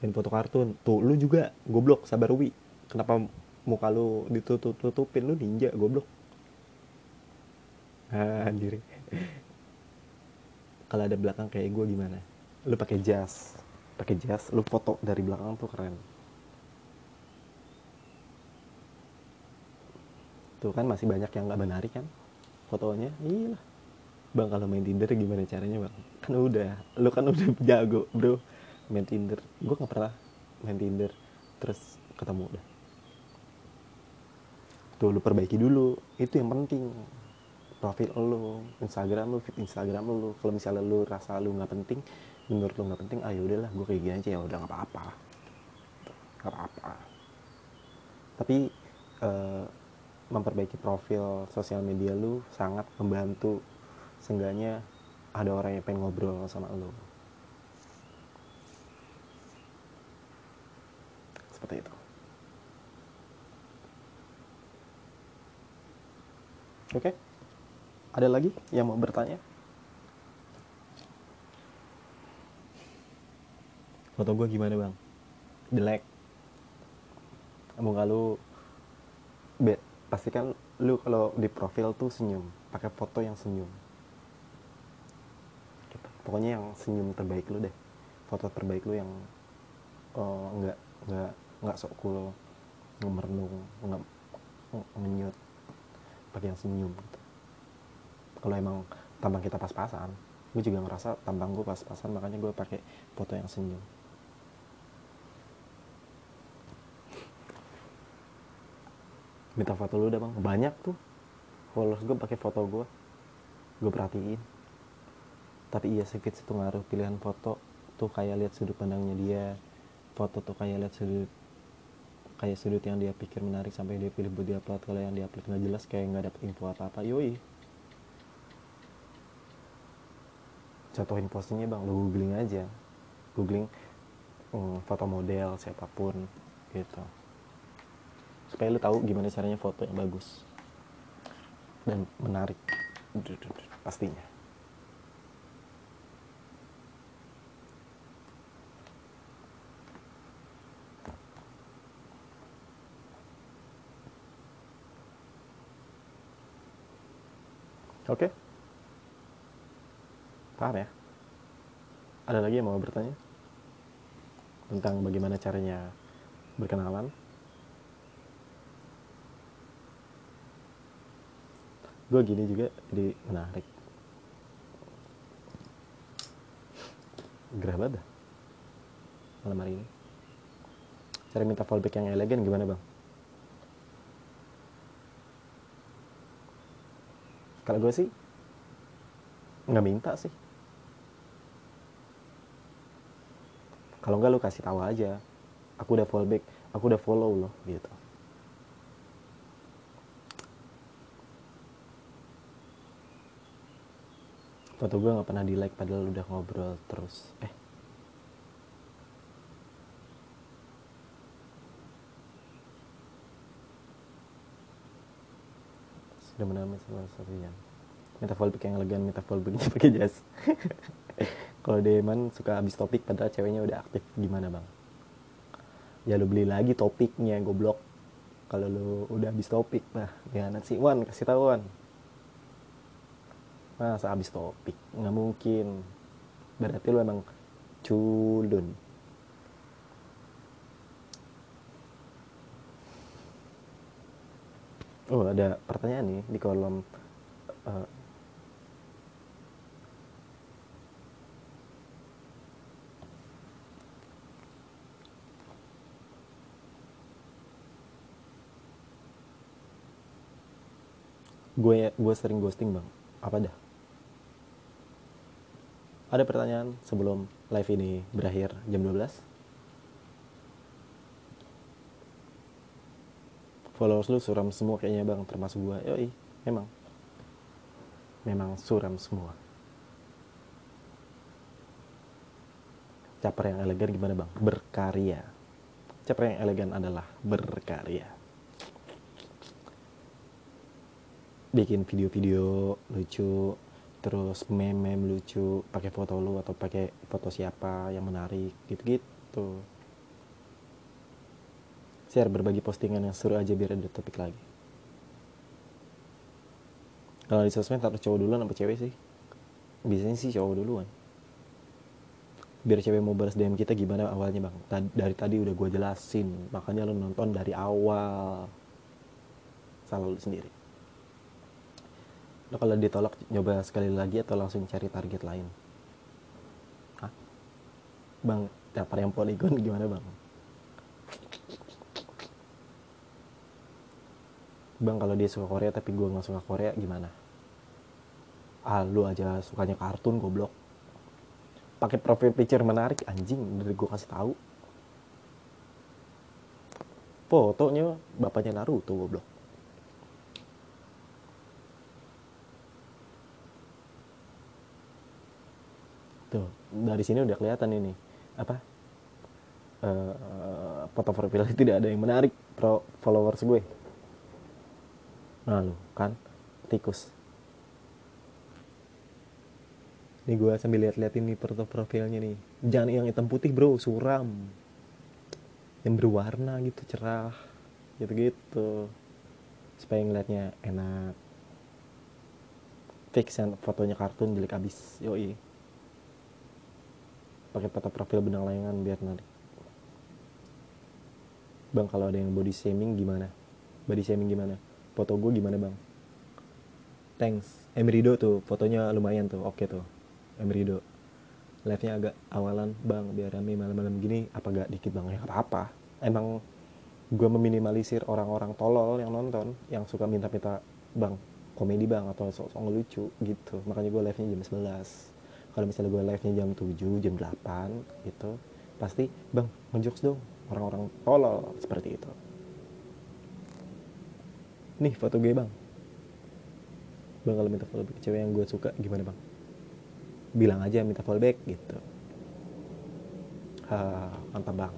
jangan foto kartun. Tuh lu juga goblok sabar wi. Kenapa muka lu ditutup tutupin lu ninja goblok. Ah, anjir. Kalau ada belakang kayak gue gimana? Lu pakai jas. Pakai jas lu foto dari belakang tuh keren. Tuh kan masih banyak yang nggak menarik kan? Fotonya? Iya lah. Bang kalau main tinder gimana caranya bang? Kan udah. Lu kan udah (laughs) jago bro main tinder. Gue nggak pernah main tinder. Terus ketemu udah. Tuh lu perbaiki dulu. Itu yang penting. Profil lu Instagram lu feed Instagram lu. Kalau misalnya lu rasa lu nggak penting menurut lu nggak penting ayo ah, udahlah gue kayak gini aja. Ya udah nggak apa-apa. Nggak apa-apa. Tapi uh, memperbaiki profil sosial media lu sangat membantu. Seenggaknya ada orang yang pengen ngobrol sama lu seperti itu oke okay? Ada lagi yang mau bertanya? Foto gue gimana bang? Jelek. Muka lu be, pastikan lu kalau di profil tuh senyum, pakai foto yang senyum. Gitu. Pokoknya yang senyum terbaik lu deh. Foto terbaik lu yang oh, nggak nggak nggak sok cool, nggak merenung, nggak ngenyut, yang senyum. Gitu. Kalau emang tampang kita pas-pasan gue juga ngerasa tampang gue pas-pasan makanya gue pakai foto yang senyum. Minta foto lu udah bang? Banyak tuh. Followers gue pakai foto gue gue perhatiin. Tapi iya sih itu ngaruh. Pilihan foto tuh kayak lihat sudut pandangnya dia. Foto tuh kayak lihat sudut kayak sudut yang dia pikir menarik sampai dia pilih buat diupload kalau yang diupload nggak jelas kayak nggak dapet info apa apa yoi. Jatuhin postingnya bang. Lu googling aja. Googling um, foto model siapa pun gitu. Supaya lu tahu gimana caranya foto yang bagus dan menarik. Pastinya Oke. Okay. Paham ya? Ada lagi yang mau bertanya? Tentang bagaimana caranya berkenalan? Gue gini juga jadi menarik. Gerah banget. Malam hari ini. Cara minta fallback yang elegan gimana bang? Kalau gue sih nggak minta sih. Kalau enggak lu kasih tahu aja. Aku udah follow back aku udah follow lo gitu. Foto gue nggak pernah di like padahal udah ngobrol terus. Eh salah satu yang minta fallback yang elegan minta (laughs) pakai jas. Kalau Deman suka habis topik padahal ceweknya udah aktif gimana bang? Ya lu beli lagi topiknya goblok. Kalau lu udah habis topik nah gimana sih? Wan kasih tahu Wan. Masa habis topik? Nggak mungkin. Berarti lu emang culun oh ada pertanyaan nih di kolom uh, gue gue sering ghosting bang. Apa dah? Ada pertanyaan sebelum live ini berakhir jam 12 followers lu suram semua kayaknya bang termasuk gue yoi memang memang suram semua. Caper yang elegan gimana bang? Berkarya. Caper yang elegan adalah berkarya. Bikin video-video lucu terus meme-meme lucu pakai foto lu atau pakai foto siapa yang menarik gitu-gitu share berbagi postingan yang seru aja biar ada topik lagi. Kalau di sosmed harus cowok duluan apa cewek sih? Biasanya sih cowok duluan. Biar cewek mau balas DM kita gimana awalnya bang? Tad- dari tadi udah gue jelasin. Makanya lo nonton dari awal. Salah lu sendiri. Lo kalau ditolak nyoba sekali lagi atau langsung cari target lain? Hah? bang daftar yang polygon gimana bang bang kalau dia suka Korea tapi gue nggak suka Korea gimana? Ah lu aja sukanya kartun goblok. Pakai profil picture menarik anjing dari gue kasih tahu. Fotonya bapaknya Naruto goblok. Tuh dari sini udah kelihatan ini. Apa? Eh, foto profil tidak ada yang menarik pro followers gue nah lu kan tikus Nih gue sambil lihat-lihat ini foto profilnya nih. Jangan yang hitam putih bro, suram. Yang berwarna gitu, cerah. Gitu-gitu. Supaya ngeliatnya enak. Fix yang fotonya kartun jelek abis. Yoi. Pakai foto profil benang layangan biar menarik. Bang kalau ada yang body shaming gimana? Body shaming gimana? Foto gue gimana bang? Thanks. Emrido tuh fotonya lumayan tuh. Oke tuh. Emrido. Live-nya agak awalan, Bang, biar rame malam-malam gini apa gak dikit Bang? Ya apa-apa. Emang gue meminimalisir orang-orang tolol yang nonton, yang suka minta-minta, Bang, komedi Bang atau sok-sok ngelucu gitu. Makanya gue live-nya jam 11. Kalau misalnya gue live-nya jam 7, jam 8 gitu, pasti, Bang, ngejokes dong. Orang-orang tolol seperti itu. Nih foto gue, Bang. Bang kalau minta follow back cewek yang gue suka gimana bang? Bilang aja minta follow back gitu. Ha, mantap bang.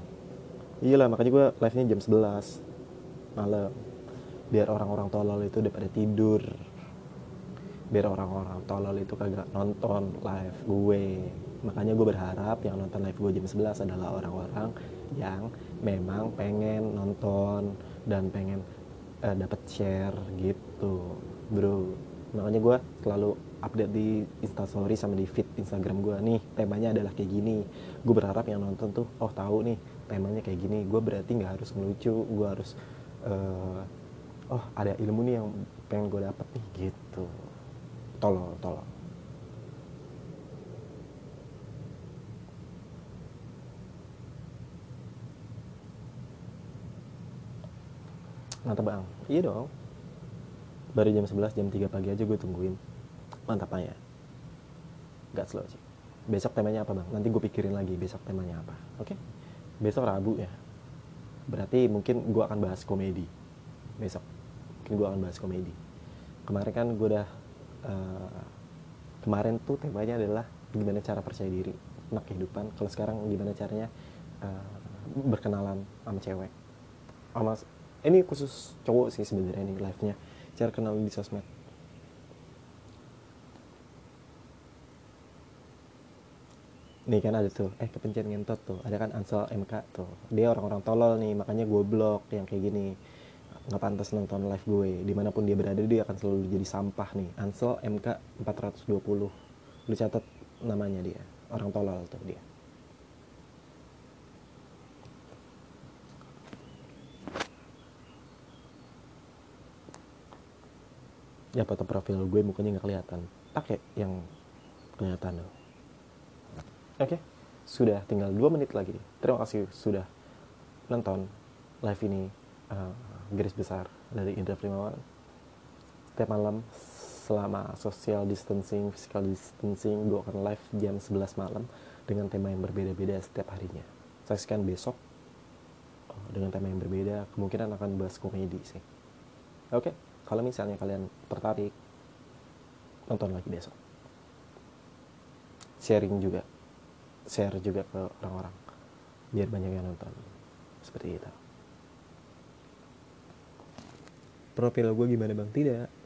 Iya lah makanya gue live nya jam 11 malam. Biar orang-orang tolol itu udah pada tidur. Biar orang-orang tolol itu kagak nonton live gue. Makanya gue berharap yang nonton live gue jam 11 adalah orang-orang yang memang pengen nonton dan pengen eh, dapat share gitu, bro. Makanya gue selalu update di instastory sama di feed instagram gue nih temanya adalah kayak gini. Gue berharap yang nonton tuh oh tahu nih temanya kayak gini. Gue berarti nggak harus ngelucu gue harus eh, oh ada ilmu nih yang pengen gue dapet nih gitu. Tolong tolong mantap bang iya dong. Baru jam 11 jam 3 pagi aja gue tungguin. Mantap ya. Gak slow sih. Besok temanya apa bang? Nanti gue pikirin lagi besok temanya apa. Oke? Besok rabu ya. Berarti mungkin gue akan bahas komedi. Besok. Mungkin gue akan bahas komedi. Kemarin kan gue udah eh, kemarin tuh temanya adalah gimana cara percaya diri tentang kehidupan. Kalau sekarang gimana caranya eh, berkenalan sama cewek. Sama ini khusus cowok sih sebenarnya ini live nya cara kenal di sosmed. Nih kan ada tuh eh kepencet ngentot tuh. Ada kan Ansel MK tuh. Dia orang-orang tolol nih makanya gue blok yang kayak gini. Nggak pantas nonton live gue. Di mana pun dia berada dia akan selalu jadi sampah nih. Ansel MK 420 lu catat namanya dia. Orang tolol tuh dia ya foto profil gue mukanya nggak kelihatan. Pakai yang kelihatan. Oke sudah tinggal dua menit lagi. Terima kasih sudah nonton live ini uh, garis besar dari Indra Primawan. Setiap malam selama social distancing physical distancing gue akan live jam 11 malam dengan tema yang berbeda-beda setiap harinya. Saksikan besok uh, dengan tema yang berbeda. Kemungkinan akan bahas komedi sih. Oke kalau misalnya kalian tertarik nonton lagi besok. Sharing juga. Share juga ke orang-orang. Biar banyak yang nonton. Seperti itu. Profil gue gimana bang? Tidak